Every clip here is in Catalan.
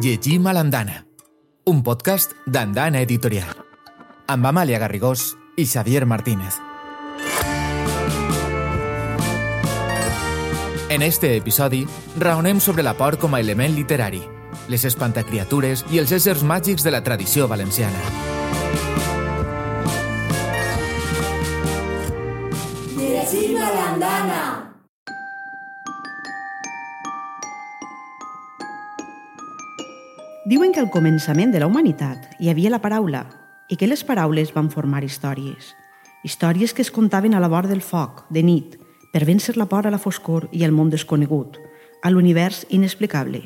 Llegim a l'Andana, un podcast d'Andana Editorial, amb Amàlia Garrigós i Xavier Martínez. En este episodi, raonem sobre la por com a element literari, les espantacriatures i els éssers màgics de la tradició valenciana. Diuen que al començament de la humanitat hi havia la paraula i que les paraules van formar històries. Històries que es contaven a la vora del foc, de nit, per vèncer la por a la foscor i al món desconegut, a l'univers inexplicable.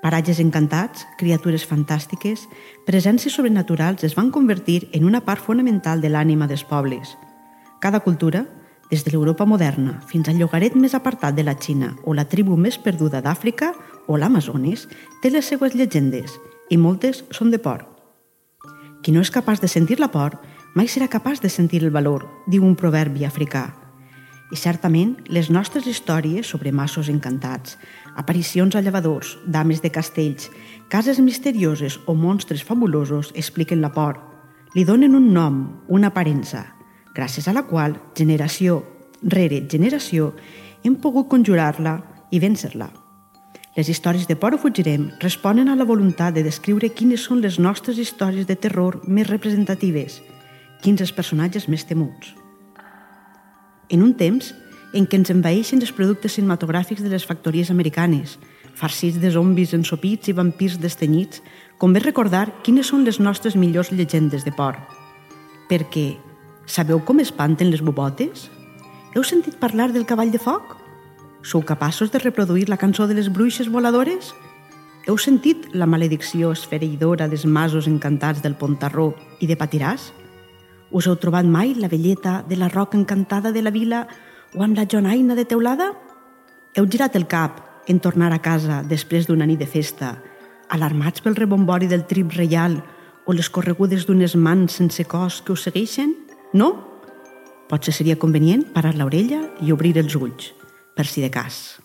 Paratges encantats, criatures fantàstiques, presències sobrenaturals es van convertir en una part fonamental de l'ànima dels pobles. Cada cultura, des de l'Europa moderna fins al llogaret més apartat de la Xina o la tribu més perduda d'Àfrica o l'Amazones, té les seues llegendes i moltes són de por. Qui no és capaç de sentir la por mai serà capaç de sentir el valor, diu un proverbi africà. I certament, les nostres històries sobre massos encantats, aparicions a llevadors, dames de castells, cases misterioses o monstres fabulosos expliquen la por. Li donen un nom, una aparença, gràcies a la qual, generació rere generació, hem pogut conjurar-la i vèncer-la. Les històries de Por o Fugirem responen a la voluntat de descriure quines són les nostres històries de terror més representatives, quins els personatges més temuts en un temps en què ens envaeixen els productes cinematogràfics de les factories americanes, farcits de zombis ensopits i vampirs destenyits, convé recordar quines són les nostres millors llegendes de por. Perquè, sabeu com espanten les bobotes? Heu sentit parlar del cavall de foc? Sou capaços de reproduir la cançó de les bruixes voladores? Heu sentit la maledicció esfereïdora dels masos encantats del Pontarró i de Patiràs? Us heu trobat mai la velleta de la roca encantada de la vila o amb la jonaina de teulada? Heu girat el cap en tornar a casa després d'una nit de festa, alarmats pel rebombori del trip reial o les corregudes d'unes mans sense cos que us segueixen? No? Potser seria convenient parar l'orella i obrir els ulls, per si de cas.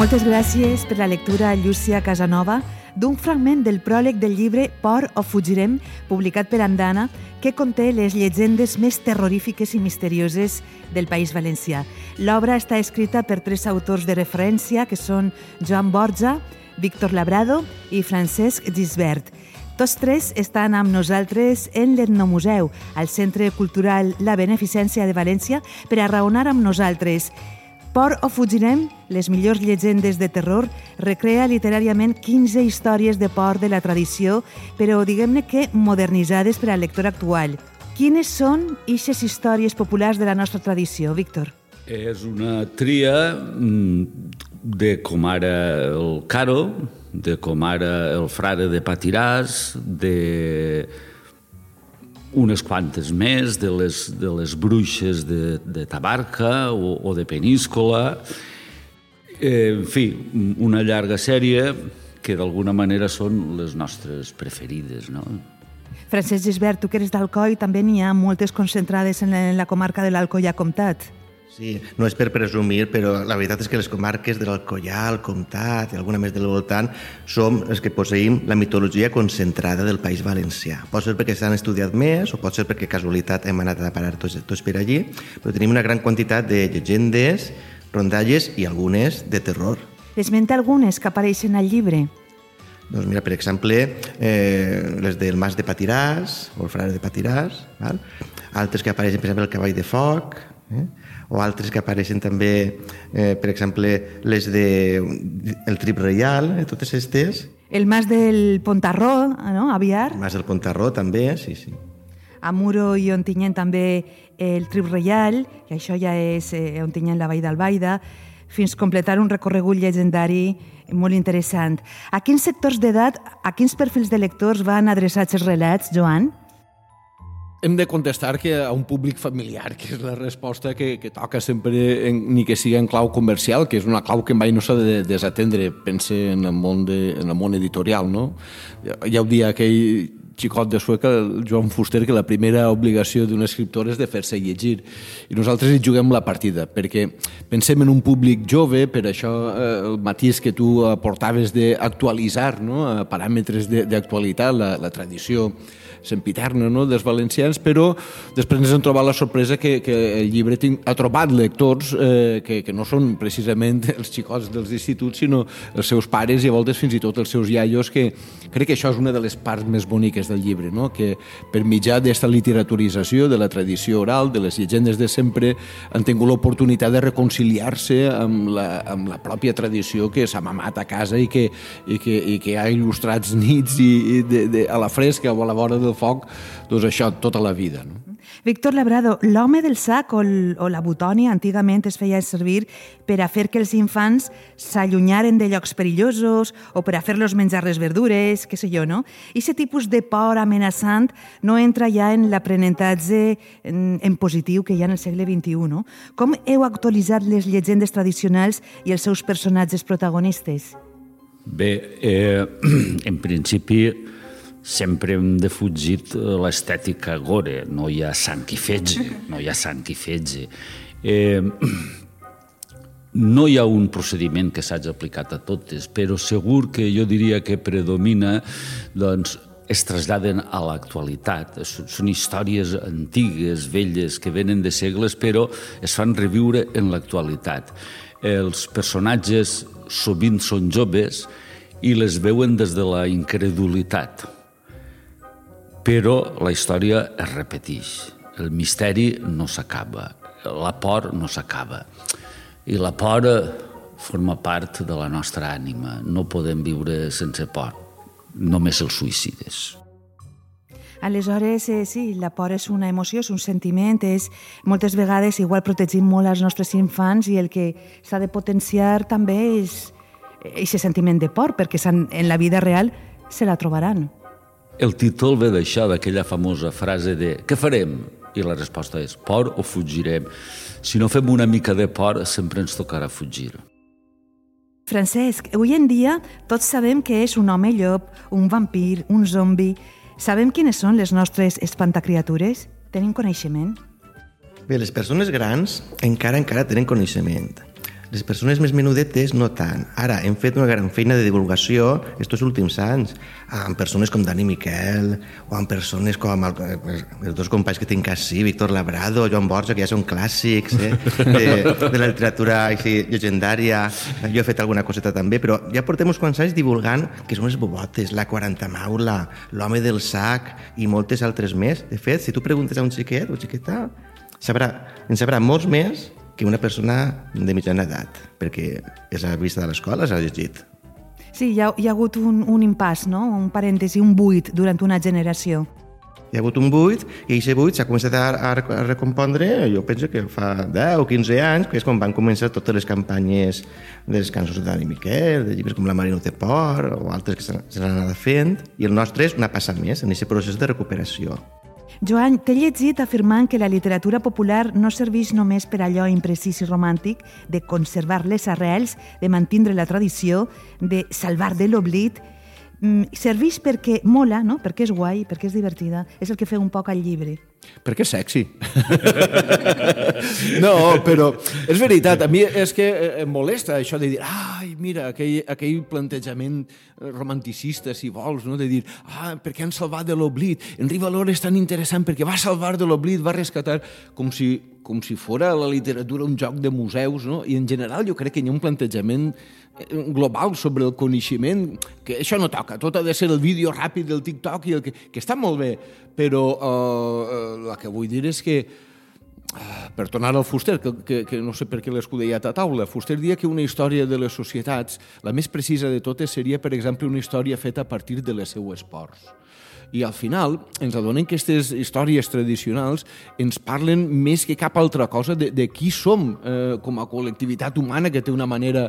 Moltes gràcies per la lectura, Llúcia Casanova, d'un fragment del pròleg del llibre Por o fugirem, publicat per Andana, que conté les llegendes més terrorífiques i misterioses del País Valencià. L'obra està escrita per tres autors de referència, que són Joan Borja, Víctor Labrado i Francesc Gisbert. Tots tres estan amb nosaltres en l'Etnomuseu, al Centre Cultural La Beneficència de València, per a raonar amb nosaltres Por o fugirem, les millors llegendes de terror, recrea literàriament 15 històries de por de la tradició, però diguem-ne que modernitzades per al lector actual. Quines són eixes històries populars de la nostra tradició, Víctor? És una tria mm, de com ara el Caro, de com ara el frare de Patiràs, de unes quantes més de les, de les bruixes de, de Tabarca o, o de Peníscola. Eh, en fi, una llarga sèrie que d'alguna manera són les nostres preferides. No? Francesc Gisbert, tu que eres d'Alcoi, també n'hi ha moltes concentrades en la, en la comarca de l'Alcoia Comtat. Sí, no és per presumir, però la veritat és que les comarques de l'Alcoià, el Comtat i alguna més del voltant som els que posseïm la mitologia concentrada del País Valencià. Pot ser perquè s'han estudiat més o pot ser perquè casualitat hem anat a parar tots, tots per allí, però tenim una gran quantitat de llegendes, rondalles i algunes de terror. Esmenta algunes que apareixen al llibre. Doncs mira, per exemple, eh, les del Mas de Patiràs, o el frare de Patiràs, val? altres que apareixen, per exemple, el cavall de foc, eh? o altres que apareixen també, eh, per exemple, les de el Trip Reial, eh, totes aquestes. El mas del Pontarró, no? Aviar. El mas del Pontarró també, sí, sí. A Muro i Ontinyent també el Trip Reial, que això ja és eh, Ontinyent la Vall d'Albaida, fins completar un recorregut llegendari molt interessant. A quins sectors d'edat, a quins perfils de lectors van adreçats els relats, Joan? Hem de contestar que a un públic familiar, que és la resposta que, que toca sempre, en, ni que sigui en clau comercial, que és una clau que mai no s'ha de desatendre, pense en el món, de, en el món editorial, no? Ja ho dia aquell xicot de Sueca, el Joan Fuster, que la primera obligació d'un escriptor és de fer-se llegir. I nosaltres hi juguem la partida, perquè pensem en un públic jove, per això eh, el matís que tu aportaves d'actualitzar no? paràmetres d'actualitat, la, la tradició sempiterna no? dels valencians, però després ens hem trobat la sorpresa que, que el llibre tinc, ha trobat lectors eh, que, que no són precisament els xicots dels instituts, sinó els seus pares i a voltes fins i tot els seus iaios, que crec que això és una de les parts més boniques del llibre, no? que per mitjà d'esta literaturització, de la tradició oral, de les llegendes de sempre, han tingut l'oportunitat de reconciliar-se amb, la, amb la pròpia tradició que s'ha mamat a casa i que, i que, i que ha il·lustrat nits i, i de, de, a la fresca o a la vora del foc, doncs això, tota la vida. No? Víctor Labrado, l'home del sac o, o la butònia antigament es feia servir per a fer que els infants s'allunyaren de llocs perillosos o per a fer-los menjar les verdures, què sé jo, no? I aquest tipus de por amenaçant no entra ja en l'aprenentatge en, en positiu que hi ha en el segle XXI, no? Com heu actualitzat les llegendes tradicionals i els seus personatges protagonistes? Bé, eh, en principi sempre hem defugit eh, l'estètica gore, no hi ha sang i fetge, no hi ha sang i fetge. Eh, no hi ha un procediment que s'hagi aplicat a totes, però segur que jo diria que predomina doncs, es traslladen a l'actualitat. Són històries antigues, velles, que venen de segles, però es fan reviure en l'actualitat. Els personatges sovint són joves i les veuen des de la incredulitat però la història es repeteix. El misteri no s'acaba, la por no s'acaba. I la por forma part de la nostra ànima. No podem viure sense por, només els suïcides. Aleshores, eh, sí, la por és una emoció, és un sentiment, és moltes vegades igual protegim molt els nostres infants i el que s'ha de potenciar també és aquest sentiment de por, perquè en la vida real se la trobaran. El títol ve d'això, d'aquella famosa frase de què farem? I la resposta és por o fugirem. Si no fem una mica de por, sempre ens tocarà fugir. Francesc, avui en dia tots sabem que és un home llop, un vampir, un zombi. Sabem quines són les nostres espantacriatures? Tenim coneixement? Bé, les persones grans encara encara tenen coneixement. Les persones més menudetes no tant. Ara, hem fet una gran feina de divulgació estos últims anys amb persones com Dani Miquel o amb persones com el, els dos companys que tinc així, Víctor Labrado, Joan Borja, que ja són clàssics eh? de, de la literatura així, llegendària. Jo he fet alguna coseta també, però ja portem uns quants anys divulgant que són les bobotes, la 40 maula, l'home del sac i moltes altres més. De fet, si tu preguntes a un xiquet o xiqueta, sabrà, en sabrà molts més que una persona de mitjana edat, perquè és a vista de l'escola, s'ha llegit. Sí, hi ha, hi ha hagut un, un impàs, no? un parèntesi, un buit durant una generació. Hi ha hagut un buit i aquest buit s'ha començat a, a, a recompondre, jo penso que fa 10 o 15 anys, que és quan van començar totes les campanyes de les cançons de Dani Miquel, de llibres com La Marina té por, o altres que s'han anat fent, i el nostre és una passa més en aquest procés de recuperació. Joan, t'he llegit afirmant que la literatura popular no serveix només per allò imprecís i romàntic de conservar les arrels, de mantindre la tradició, de salvar de l'oblit, mm, serveix perquè mola, no? perquè és guai, perquè és divertida. És el que feu un poc al llibre. Perquè és sexy. no, però és veritat, a mi és que eh, em molesta això de dir, ai, mira, aquell, aquell plantejament eh, romanticista, si vols, no? de dir, ah, perquè han salvat de l'oblit. En Rivalor és tan interessant perquè va salvar de l'oblit, va rescatar, com si, com si fora la literatura un joc de museus, no? I en general jo crec que hi ha un plantejament global sobre el coneixement, que això no toca, tot ha de ser el vídeo ràpid del TikTok, i el que, que està molt bé, però eh, el que vull dir és que eh, per tornar al Fuster, que, que, que no sé per què l'he a taula, Fuster dia que una història de les societats, la més precisa de totes seria, per exemple, una història feta a partir de les seues ports. I al final ens adonem que aquestes històries tradicionals ens parlen més que cap altra cosa de, de qui som eh, com a col·lectivitat humana que té una manera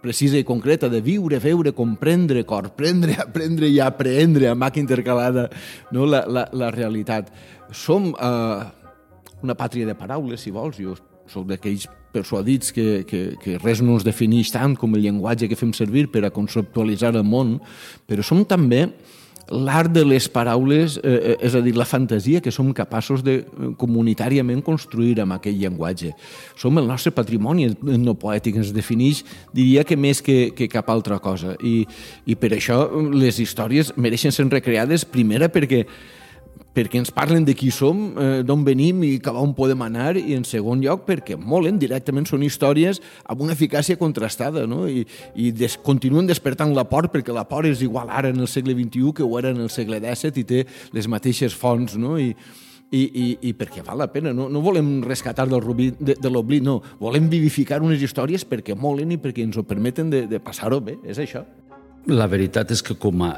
precisa i concreta de viure, veure, comprendre, corprendre, aprendre i aprendre a màquina intercalada no? la, la, la realitat. Som eh, una pàtria de paraules, si vols. Jo soc d'aquells persuadits que, que, que res no ens defineix tant com el llenguatge que fem servir per a conceptualitzar el món, però som també l'art de les paraules, eh, és a dir, la fantasia que som capaços de comunitàriament construir amb aquell llenguatge. Som el nostre patrimoni no poètic, ens defineix, diria que més que, que cap altra cosa. I, I per això les històries mereixen ser recreades, primera perquè perquè ens parlen de qui som, eh, d'on venim i cap on podem anar, i en segon lloc perquè molen, directament són històries amb una eficàcia contrastada, no? i, i des, continuen despertant la por perquè la por és igual ara en el segle XXI que ho era en el segle XVII i té les mateixes fonts, no? I, i, i, i perquè val la pena, no, no volem rescatar del rubí de, de l'oblit, no, volem vivificar unes històries perquè molen i perquè ens ho permeten de, de passar-ho bé, és això. La veritat és que com a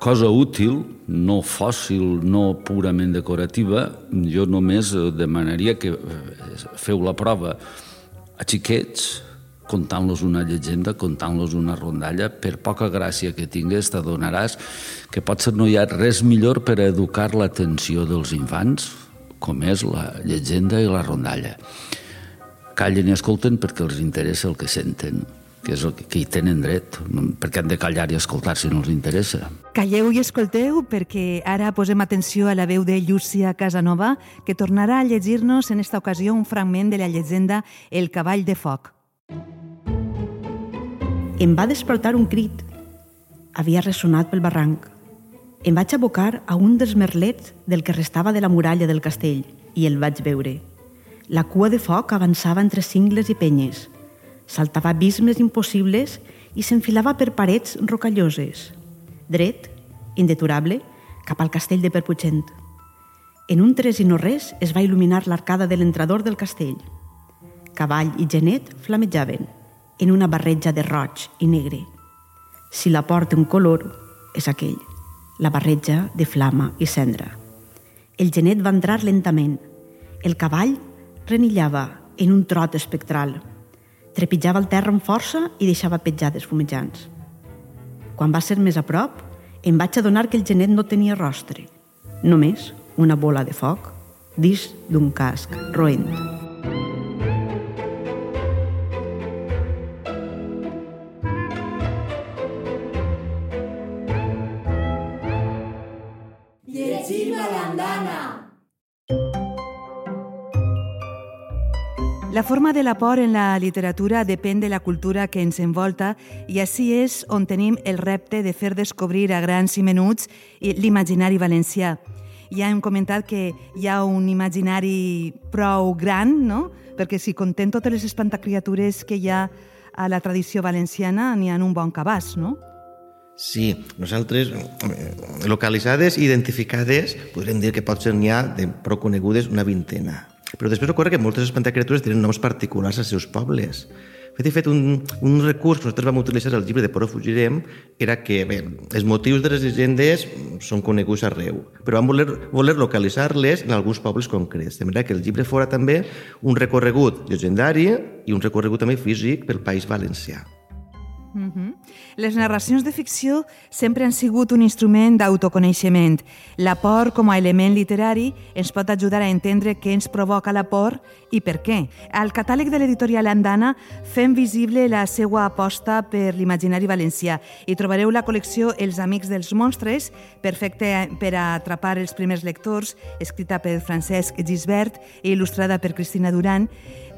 cosa útil, no fòssil, no purament decorativa, jo només demanaria que eh, feu la prova a xiquets, contant-los una llegenda, contant-los una rondalla, per poca gràcia que tingués, t'adonaràs que potser no hi ha res millor per a educar l'atenció dels infants, com és la llegenda i la rondalla. Callen i escolten perquè els interessa el que senten que és el que hi tenen dret, perquè han de callar i escoltar si no els interessa. Calleu i escolteu perquè ara posem atenció a la veu de Llúcia Casanova, que tornarà a llegir-nos en esta ocasió un fragment de la llegenda El cavall de foc. Em va despertar un crit. Havia ressonat pel barranc. Em vaig abocar a un dels merlets del que restava de la muralla del castell i el vaig veure. La cua de foc avançava entre cingles i penyes – saltava abismes impossibles i s'enfilava per parets rocalloses, dret, indeturable, cap al castell de Perputxent. En un tres i no res es va il·luminar l'arcada de l'entrador del castell. Cavall i genet flamejaven, en una barreja de roig i negre. Si la porta un color, és aquell, la barreja de flama i cendra. El genet va entrar lentament. El cavall renillava en un trot espectral, Trepitjava el terra amb força i deixava petjades fumejants. Quan va ser més a prop, em vaig adonar que el genet no tenia rostre, només una bola de foc dins d'un casc roent. La forma de la por en la literatura depèn de la cultura que ens envolta i així és on tenim el repte de fer descobrir a grans i menuts l'imaginari valencià. Ja hem comentat que hi ha un imaginari prou gran, no? perquè si contem totes les espantacriatures que hi ha a la tradició valenciana, n'hi ha un bon cabàs, no? Sí, nosaltres, localitzades identificades, podríem dir que potser n'hi ha de prou conegudes una vintena. Però després ocorre que moltes espantacriatures tenen noms particulars als seus pobles. Fet i fet, un, un recurs que nosaltres vam utilitzar al llibre de Por fugirem era que bé, els motius de les llegendes són coneguts arreu, però vam voler, voler localitzar-les en alguns pobles concrets, de manera que el llibre fora també un recorregut llegendari i un recorregut també físic pel País Valencià. Mm -hmm. Les narracions de ficció sempre han sigut un instrument d'autoconeixement. La por, com a element literari, ens pot ajudar a entendre què ens provoca la por i per què. Al catàleg de l'editorial Andana fem visible la seva aposta per l'imaginari valencià i trobareu la col·lecció Els amics dels monstres, perfecte per a atrapar els primers lectors, escrita per Francesc Gisbert i il·lustrada per Cristina Duran,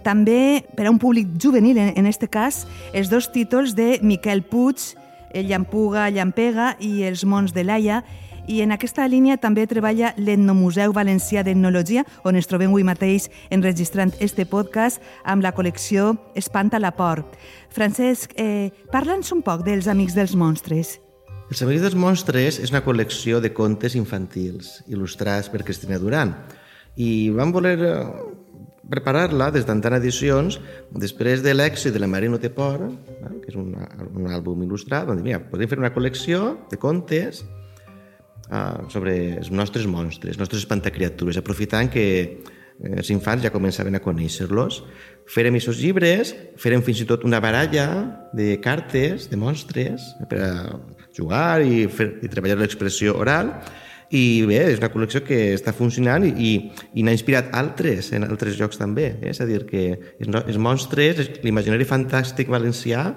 també per a un públic juvenil, en, en este cas, els dos títols de Miquel Puig, El Llampuga, Llampega i Els mons de Laia, i en aquesta línia també treballa l'Etnomuseu Valencià d'Etnologia, on ens trobem avui mateix enregistrant este podcast amb la col·lecció Espanta la por. Francesc, eh, parla'ns un poc dels Amics dels Monstres. Els Amics dels Monstres és una col·lecció de contes infantils il·lustrats per Cristina Duran i vam voler preparar-la des d'Antana Edicions després de l'èxit de La Mare no té por, que és un, un àlbum il·lustrat, vam dir, mira, podem fer una col·lecció de contes uh, sobre els nostres monstres, els nostres espantacriatures, aprofitant que eh, els infants ja començaven a conèixer-los. Fèrem aquests llibres, fèrem fins i tot una baralla de cartes, de monstres, per a jugar i, fer, i treballar l'expressió oral, i bé, és una col·lecció que està funcionant i, i, i n'ha inspirat altres en altres llocs també. Eh? És a dir, que els, els monstres, l'imaginari fantàstic valencià,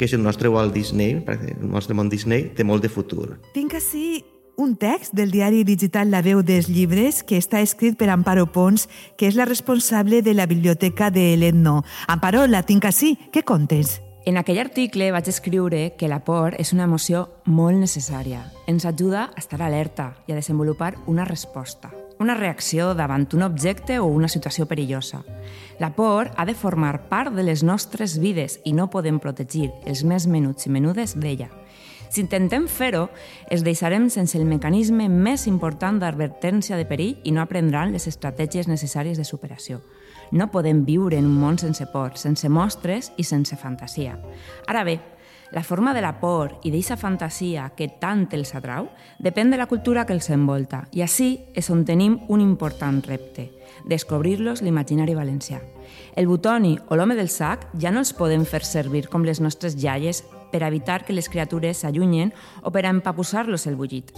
que és el nostre Walt Disney, el nostre món Disney, té molt de futur. Tinc així un text del diari digital La veu dels llibres que està escrit per Amparo Pons, que és la responsable de la biblioteca de l'Etno. Amparo, la tinc així. Què contes? En aquell article vaig escriure que la por és una emoció molt necessària. Ens ajuda a estar alerta i a desenvolupar una resposta, una reacció davant un objecte o una situació perillosa. La por ha de formar part de les nostres vides i no podem protegir els més menuts i menudes d'ella. Si intentem fer-ho, es deixarem sense el mecanisme més important d'advertència de perill i no aprendran les estratègies necessàries de superació. No podem viure en un món sense por, sense mostres i sense fantasia. Ara bé, la forma de la por i d'eixa fantasia que tant els atrau depèn de la cultura que els envolta i així és on tenim un important repte, descobrir-los l'imaginari valencià. El butoni o l'home del sac ja no els podem fer servir com les nostres iaies per evitar que les criatures s'allunyen o per empapussar-los el bullit.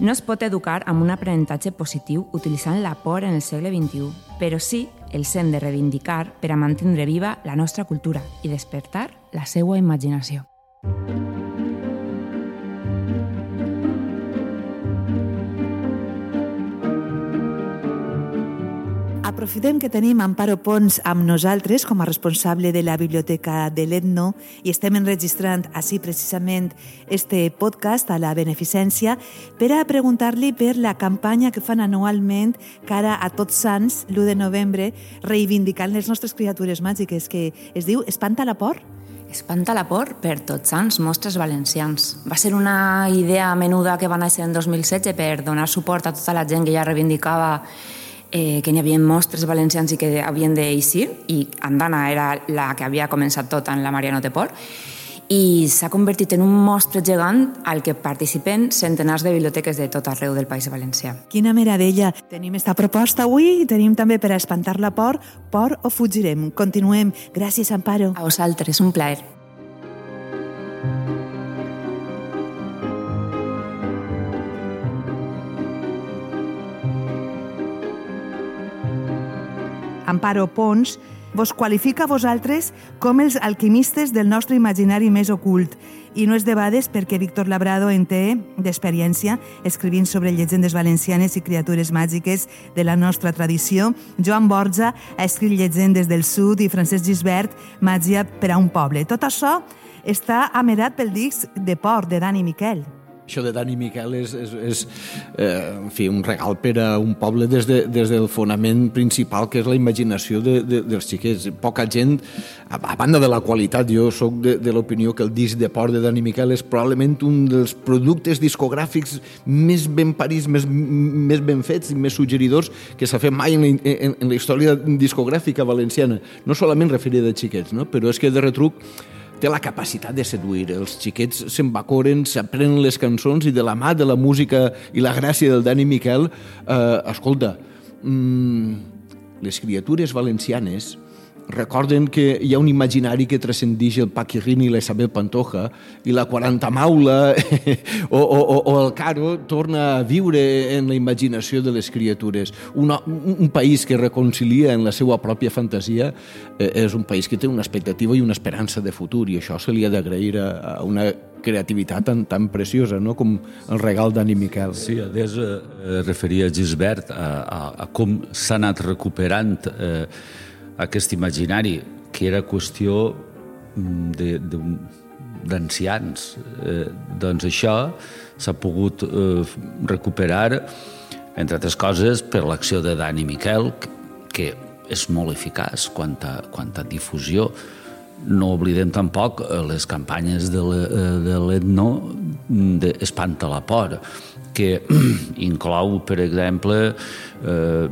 No es pot educar amb un aprenentatge positiu utilitzant la por en el segle XXI, però sí els hem de reivindicar per a mantenir viva la nostra cultura i despertar la seva imaginació. Aprofitem que tenim Amparo Pons amb nosaltres com a responsable de la Biblioteca de l'Etno i estem enregistrant així precisament este podcast a la Beneficència per a preguntar-li per la campanya que fan anualment cara a Tots Sants, l'1 de novembre, reivindicant les nostres criatures màgiques, que es diu Espanta la por? Espanta la por per tots sants mostres valencians. Va ser una idea menuda que va néixer en 2016 per donar suport a tota la gent que ja reivindicava eh, que n'hi havia mostres valencians i que havien d'eixir, i Andana era la que havia començat tot en la Mariano Tepor, i s'ha convertit en un mostre gegant al que participen centenars de biblioteques de tot arreu del País Valencià. Quina meravella! Tenim esta proposta avui i tenim també per a espantar la por, por o fugirem. Continuem. Gràcies, Amparo. A vosaltres, un plaer. Amparo Pons, vos qualifica a vosaltres com els alquimistes del nostre imaginari més ocult. I no és debades perquè Víctor Labrado en té d'experiència escrivint sobre llegendes valencianes i criatures màgiques de la nostra tradició. Joan Borja ha escrit llegendes del sud i Francesc Gisbert, màgia per a un poble. Tot això està amerat pel disc de Port de Dani Miquel. Això de Dani Miquel és, és, és eh, en fi, un regal per a un poble des, de, des del fonament principal, que és la imaginació de, de, dels xiquets. Poca gent, a, a banda de la qualitat, jo sóc de, de l'opinió que el disc de port de Dani Miquel és probablement un dels productes discogràfics més ben parits, més, més ben fets i més suggeridors que s'ha fet mai en la, en, en la història discogràfica valenciana. No solament referida a xiquets, no? però és que de retruc té la capacitat de seduir. Els xiquets s'embacoren, s'aprenen les cançons i de la mà de la música i la gràcia del Dani Miquel, eh, escolta, mm, les criatures valencianes recorden que hi ha un imaginari que transcendix el Paquirrin i la Isabel Pantoja i la 40 Maula o, o, o el Caro torna a viure en la imaginació de les criatures. Un, un país que reconcilia en la seva pròpia fantasia eh, és un país que té una expectativa i una esperança de futur i això se li ha d'agrair a, a una creativitat tan, tan preciosa no? com el regal d'Ani Miquel. Sí, a més eh, referia Gisbert a, a, a com s'ha anat recuperant eh, aquest imaginari, que era qüestió mm, d'ancians. Eh, doncs això s'ha pogut eh, recuperar, entre altres coses, per l'acció de Dani Miquel, que és molt eficaç quant a, quant a difusió. No oblidem tampoc eh, les campanyes de l'Etno d'Espanta la por, que inclou, per exemple, eh,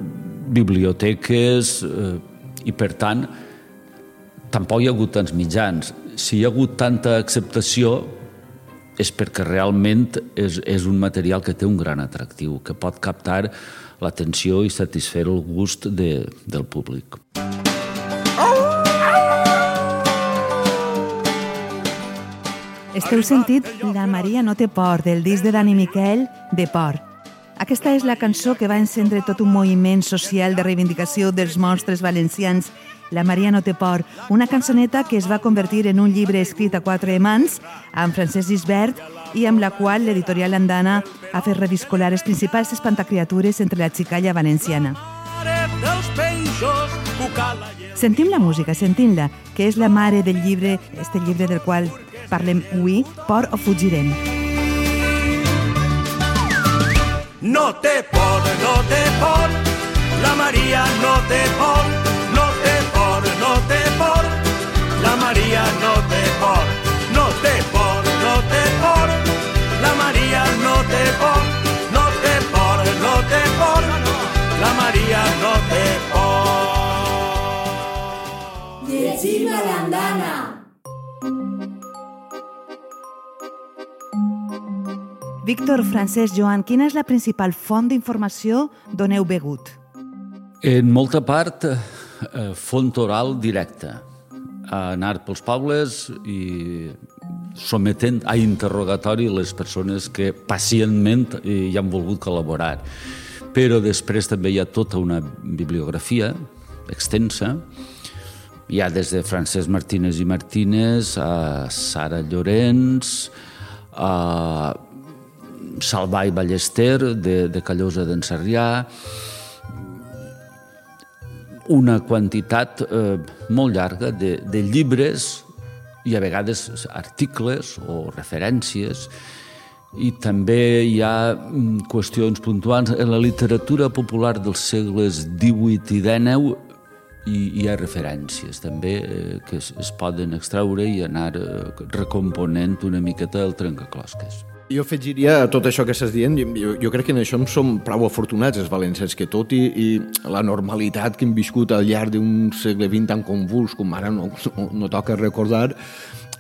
biblioteques, eh, i per tant tampoc hi ha hagut tants mitjans. Si hi ha hagut tanta acceptació és perquè realment és, és un material que té un gran atractiu, que pot captar l'atenció i satisfer el gust de, del públic. Esteu sentit La Maria no té por, del disc de Dani Miquel, de por. Aquesta és la cançó que va encendre tot un moviment social de reivindicació dels monstres valencians La Maria no té por, una cançoneta que es va convertir en un llibre escrit a quatre mans amb Francesc Gisbert i amb la qual l'editorial andana ha fet reviscolar les principals espantacriatures entre la xicalla valenciana. Sentim la música, sentim-la, que és la mare del llibre, este llibre del qual parlem avui, Por o fugirem. No té por, no té por, la Maria no té por, no té por, no té por, la Maria no té por, no té por, no té por, la Maria no té por, Víctor Francesc Joan, quina és la principal font d'informació d'on heu begut? En molta part, eh, font oral directa. Anar pels pobles i sometent a interrogatori les persones que pacientment hi han volgut col·laborar. Però després també hi ha tota una bibliografia extensa, hi ha des de Francesc Martínez i Martínez a Sara Llorenç, a Salvà i Ballester, de, de Callosa d'en Sarrià, una quantitat eh, molt llarga de, de llibres i a vegades articles o referències i també hi ha mm, qüestions puntuals. En la literatura popular dels segles XVIII i XIX i hi ha referències també eh, que es, es poden extraure i anar eh, recomponent una miqueta el trencaclosques. Jo afegiria a tot això que estàs dient, jo, jo crec que en això som prou afortunats els valencians, que tot i, i la normalitat que hem viscut al llarg d'un segle XX tan convuls com ara no, no, no toca recordar,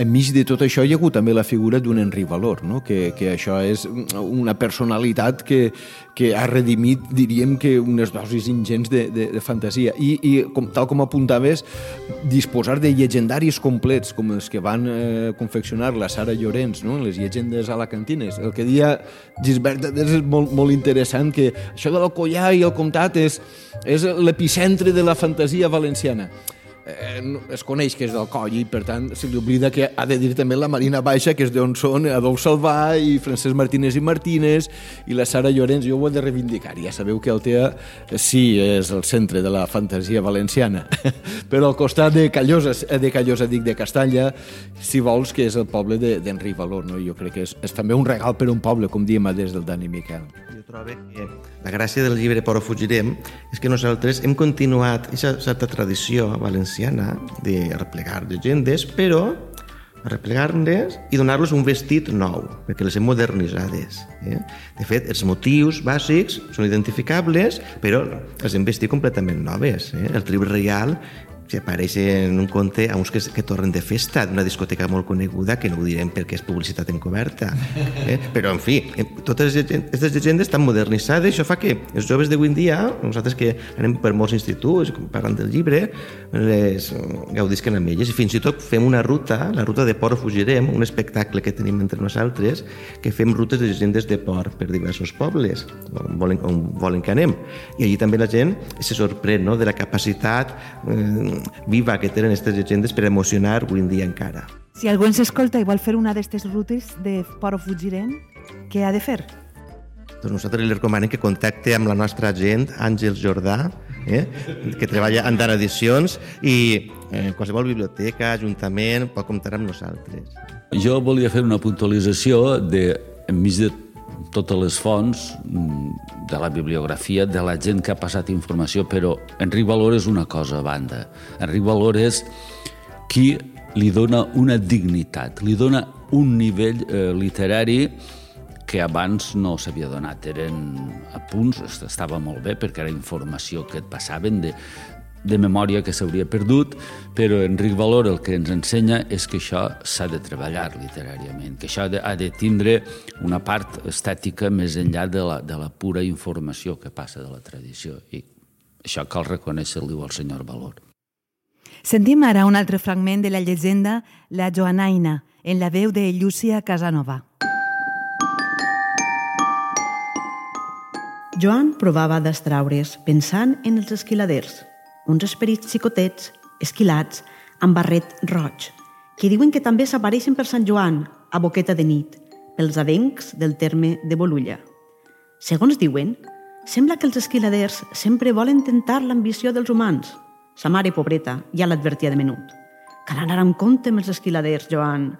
enmig de tot això hi ha hagut també la figura d'un Enric Valor, no? que, que això és una personalitat que, que ha redimit, diríem que unes dosis ingents de, de, de fantasia. I, i com, tal com apuntaves, disposar de llegendaris complets, com els que van eh, confeccionar la Sara Llorenç, no? les llegendes alacantines. El que dia Gisbert és molt, molt interessant, que això de l'Alcoià i el comtat és, és l'epicentre de la fantasia valenciana eh, es coneix que és del coll i per tant se li oblida que ha de dir també la Marina Baixa que és d'on són Adolf Salvà i Francesc Martínez i Martínez i la Sara Llorenç, jo ho he de reivindicar. Ja sabeu que Altea sí és el centre de la fantasia valenciana però al costat de Callosa de Callosa dic de Castalla si vols que és el poble d'Enric de, Valor no? jo crec que és, és també un regal per a un poble com diem des del Dani Miquel. Jo trobo que la gràcia del llibre Però fugirem és que nosaltres hem continuat aquesta certa tradició valenciana de replegar llegendes, però replegar-les i donar-los un vestit nou, perquè les hem modernitzades. Eh? De fet, els motius bàsics són identificables, però les hem vestit completament noves. Eh? El tribut reial que apareix en un conte a uns que, que tornen de festa d'una discoteca molt coneguda, que no ho direm perquè és publicitat encoberta. Eh? Però, en fi, totes aquestes llegendes estan modernitzades, això fa que els joves d'avui en dia, nosaltres que anem per molts instituts parlant del llibre, les gaudisquen amb elles i fins i tot fem una ruta, la ruta de Port Fugirem, un espectacle que tenim entre nosaltres, que fem rutes de llegendes de port per diversos pobles, on volen, on volen que anem. I allí també la gent se sorprèn no? de la capacitat eh, viva que tenen aquestes llegendes per emocionar avui en dia encara. Si algú ens escolta i vol fer una d'aquestes rutes de Port o Fugirem, què ha de fer? Doncs nosaltres li recomanem que contacte amb la nostra agent, Àngels Jordà, eh? que treballa en Dan Edicions i eh, qualsevol biblioteca, ajuntament, pot comptar amb nosaltres. Jo volia fer una puntualització de, enmig de totes les fonts mm, de la bibliografia de la gent que ha passat informació, però Enric Valor és una cosa a banda. Enric Valor és qui li dona una dignitat, li dona un nivell eh, literari que abans no s'havia donat. Eren apunts, estava molt bé perquè era informació que et passaven de, de memòria que s'hauria perdut, però Enric Valor el que ens ensenya és que això s'ha de treballar literàriament, que això ha de, tindre una part estètica més enllà de la, de la pura informació que passa de la tradició. I això cal reconèixer-li al senyor Valor. Sentim ara un altre fragment de la llegenda La Joanaina, en la veu de Llúcia Casanova. Joan provava d'estraure's pensant en els esquiladers, uns esperits xicotets esquilats, amb barret roig, que diuen que també s'apareixen per Sant Joan, a Boqueta de nit, pels avencs del terme de Bolulla. Segons diuen, sembla que els esquiladers sempre volen tentar l'ambició dels humans. Sa mare pobreta ja l'advertia de menut. Cal anar amb compte amb els esquiladers, Joan.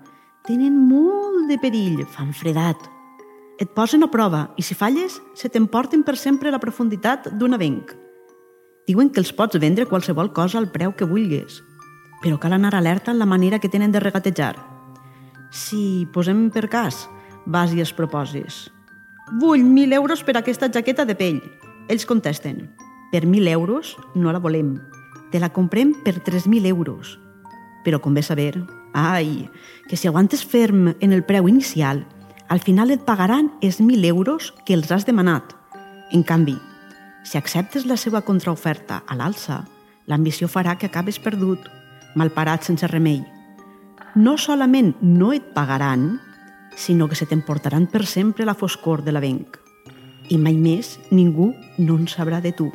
Tenen molt de perill, fan fredat. Et posen a prova i si falles, se t'emporten per sempre a la profunditat d'un avenc. Diuen que els pots vendre qualsevol cosa al preu que vulguis, però cal anar alerta en la manera que tenen de regatejar. Si posem per cas, vas i es proposes. Vull mil euros per aquesta jaqueta de pell. Ells contesten. Per mil euros no la volem. Te la comprem per 3.000 euros. Però convé saber, ai, que si aguantes ferm en el preu inicial, al final et pagaran els 1.000 euros que els has demanat. En canvi, si acceptes la seva contraoferta a l'alça, l'ambició farà que acabes perdut, malparat sense remei. No solament no et pagaran, sinó que se t'emportaran per sempre la foscor de l'avenc. I mai més ningú no en sabrà de tu.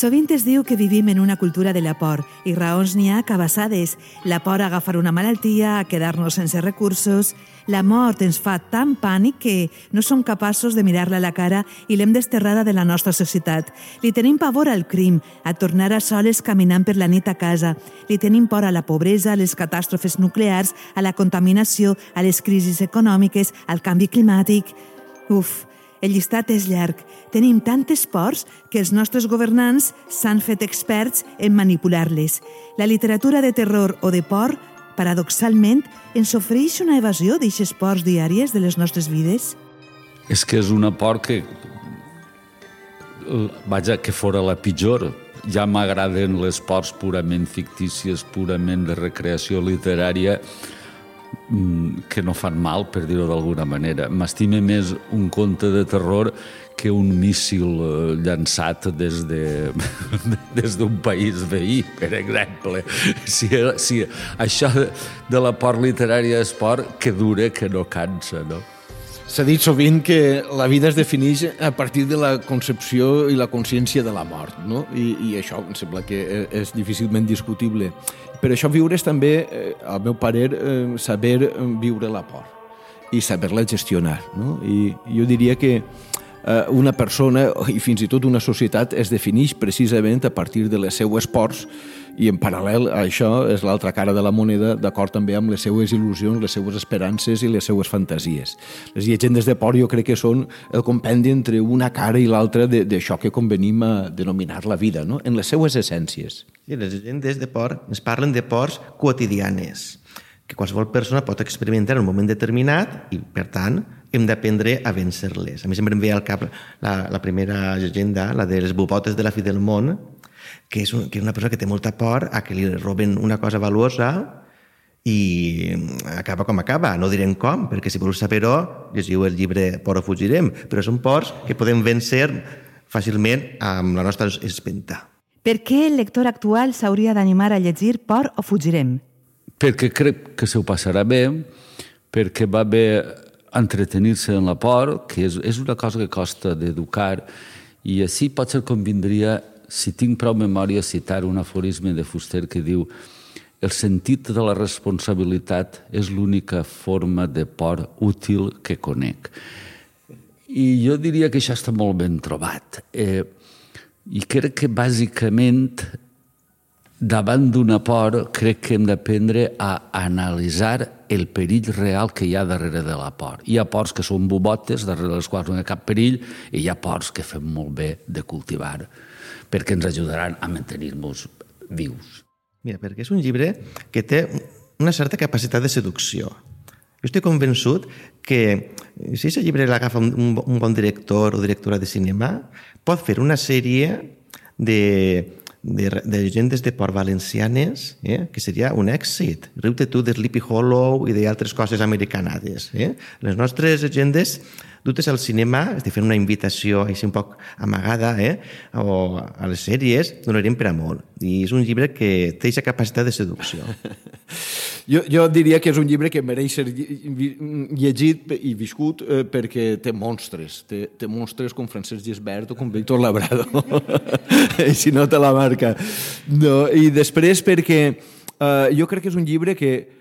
Sovint es diu que vivim en una cultura de la por i raons n'hi ha cabassades. La por a agafar una malaltia, a quedar-nos sense recursos... La mort ens fa tan pànic que no som capaços de mirar-la a la cara i l'hem desterrada de la nostra societat. Li tenim pavor al crim, a tornar a soles caminant per la nit a casa. Li tenim por a la pobresa, a les catàstrofes nuclears, a la contaminació, a les crisis econòmiques, al canvi climàtic... Uf, el llistat és llarg. Tenim tantes pors que els nostres governants s'han fet experts en manipular-les. La literatura de terror o de por, paradoxalment, ens ofereix una evasió d'eixes pors diàries de les nostres vides? És que és una por que... Vaja, que fora la pitjor. Ja m'agraden les ports purament fictícies, purament de recreació literària, que no fan mal, per dir-ho d'alguna manera. M'estima més un conte de terror que un míssil eh, llançat des de des d'un país veí, per exemple. Si, si això de la por literària és que dura, que no cansa, no? S'ha dit sovint que la vida es defineix a partir de la concepció i la consciència de la mort, no? I, i això em sembla que e, és difícilment discutible. Per això viure és també, eh, al meu parer, eh, saber viure la por i saber-la gestionar. No? I jo diria que eh, una persona i fins i tot una societat es defineix precisament a partir de les seues ports i en paral·lel a això és l'altra cara de la moneda, d'acord també amb les seues il·lusions, les seues esperances i les seues fantasies. Les llegendes de por jo crec que són el compendi entre una cara i l'altra d'això que convenim a denominar la vida, no? en les seues essències. Sí, les llegendes de por ens parlen de pors quotidianes, que qualsevol persona pot experimentar en un moment determinat i, per tant, hem d'aprendre a vèncer-les. A mi sempre em ve al cap la, la primera llegenda, la de les bubotes de la fi del món, que és, un, que és una persona que té molta por a que li roben una cosa valuosa i acaba com acaba. No direm com, perquè si voleu saber-ho, llegiu el llibre Por o fugirem, però són pors que podem vèncer fàcilment amb la nostra espenta. Per què el lector actual s'hauria d'animar a llegir Por o fugirem? Perquè crec que se ho passarà bé, perquè va bé entretenir-se en la por, que és, és una cosa que costa d'educar, i així potser convindria si tinc prou memòria, citar un aforisme de Fuster que diu el sentit de la responsabilitat és l'única forma de por útil que conec. I jo diria que això està molt ben trobat. Eh, I crec que bàsicament davant d'una por crec que hem d'aprendre a analitzar el perill real que hi ha darrere de la por. Hi ha ports que són bobotes, darrere les quals no hi ha cap perill, i hi ha ports que fem molt bé de cultivar perquè ens ajudaran a mantenir-nos vius. Mira, perquè és un llibre que té una certa capacitat de seducció. Jo estic convençut que si aquest llibre l'agafa un, un bon director o directora de cinema, pot fer una sèrie de, de, de llegendes de por valencianes, eh? que seria un èxit. Riu-te tu de Sleepy Hollow i d'altres coses americanades. Eh? Les nostres llegendes dutes al cinema, estic fent una invitació així un poc amagada, eh? o a les sèries, donaríem per a molt. I és un llibre que té aquesta capacitat de seducció. jo, jo diria que és un llibre que mereix ser llegit i viscut eh, perquè té monstres. Té, té monstres com Francesc Gisbert o com Víctor Labrado. I si no te la marca. No, I després perquè eh, jo crec que és un llibre que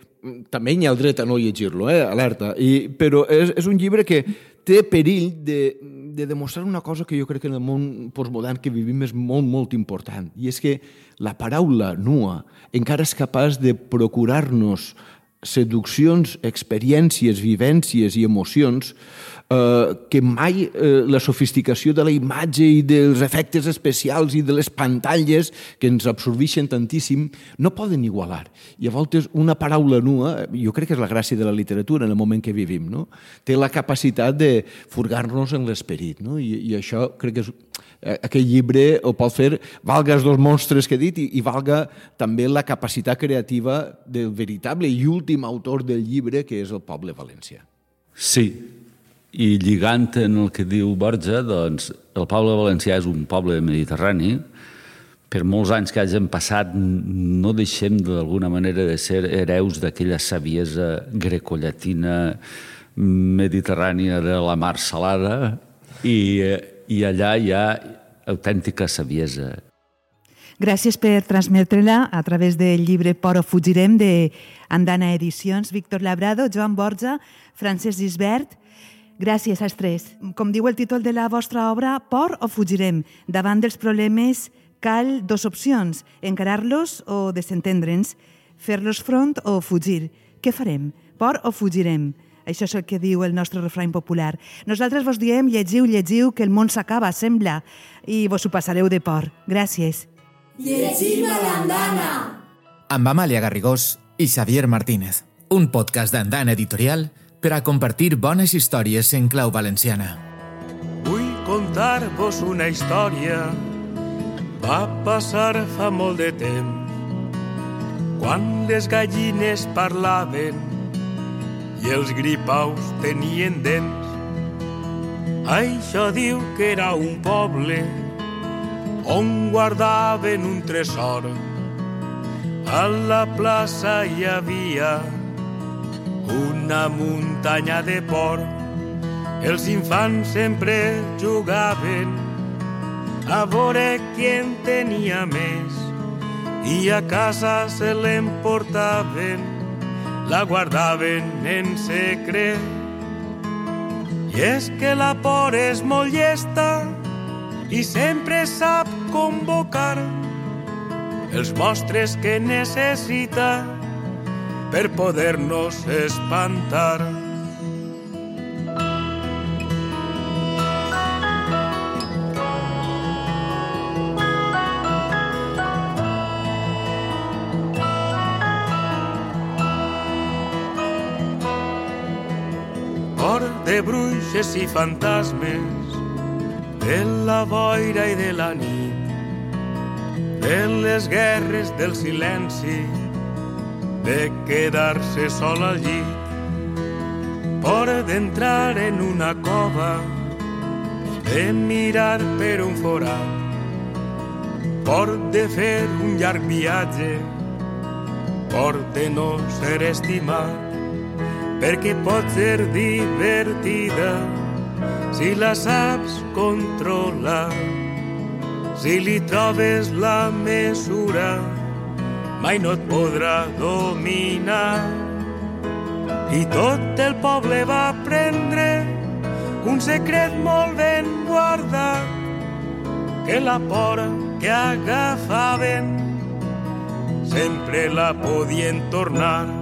també hi ha el dret a no llegir-lo, eh? alerta, I, però és, és un llibre que té perill de, de demostrar una cosa que jo crec que en el món postmodern que vivim és molt, molt important, i és que la paraula nua encara és capaç de procurar-nos seduccions, experiències, vivències i emocions eh, que mai eh, la sofisticació de la imatge i dels efectes especials i de les pantalles que ens absorbeixen tantíssim no poden igualar. I a voltes una paraula nua, jo crec que és la gràcia de la literatura en el moment que vivim, no? té la capacitat de furgar-nos en l'esperit. No? I, I això crec que és aquell llibre ho pot fer, valga els dos monstres que he dit i, i valga també la capacitat creativa del veritable i últim autor del llibre, que és el poble valencià. Sí, i lligant en el que diu Borja, doncs, el poble valencià és un poble mediterrani, per molts anys que hagin passat no deixem d'alguna manera de ser hereus d'aquella saviesa grecollatina mediterrània de la mar salada. I, i allà hi ha autèntica saviesa. Gràcies per transmetre-la a través del llibre Por o fugirem de Andana Edicions, Víctor Labrado, Joan Borja, Francesc Gisbert, Gràcies als tres. Com diu el títol de la vostra obra, por o fugirem? Davant dels problemes cal dos opcions, encarar-los o desentendre'ns, fer-los front o fugir. Què farem? Por o fugirem? Això és el que diu el nostre refrany popular. Nosaltres vos diem, llegiu, llegiu, que el món s'acaba, sembla, i vos ho passareu de por. Gràcies. Llegim a l'andana. Amb Amàlia Garrigós i Xavier Martínez. Un podcast d'Andana Editorial per a compartir bones històries en clau valenciana. Vull contar-vos una història va passar fa molt de temps quan les gallines parlaven i els gripaus tenien dents. Això diu que era un poble on guardaven un tresor. A la plaça hi havia una muntanya de por. Els infants sempre jugaven a veure qui en tenia més i a casa se l'emportaven, la guardaven en secret. I és que la por és molt llesta i sempre sap convocar els mostres que necessita per poder-nos espantar. Bruixes i fantasmes, de la boira i de la nit, de les guerres del silenci, de quedar-se sol al llit, por d'entrar en una cova, de mirar per un forat, por de fer un llarg viatge, por de no ser estimat, perquè pot ser divertida si la saps controlar, si li trobes la mesura, mai no et podrà dominar. I tot el poble va prendre un secret molt ben guardat, que la por que agafaven sempre la podien tornar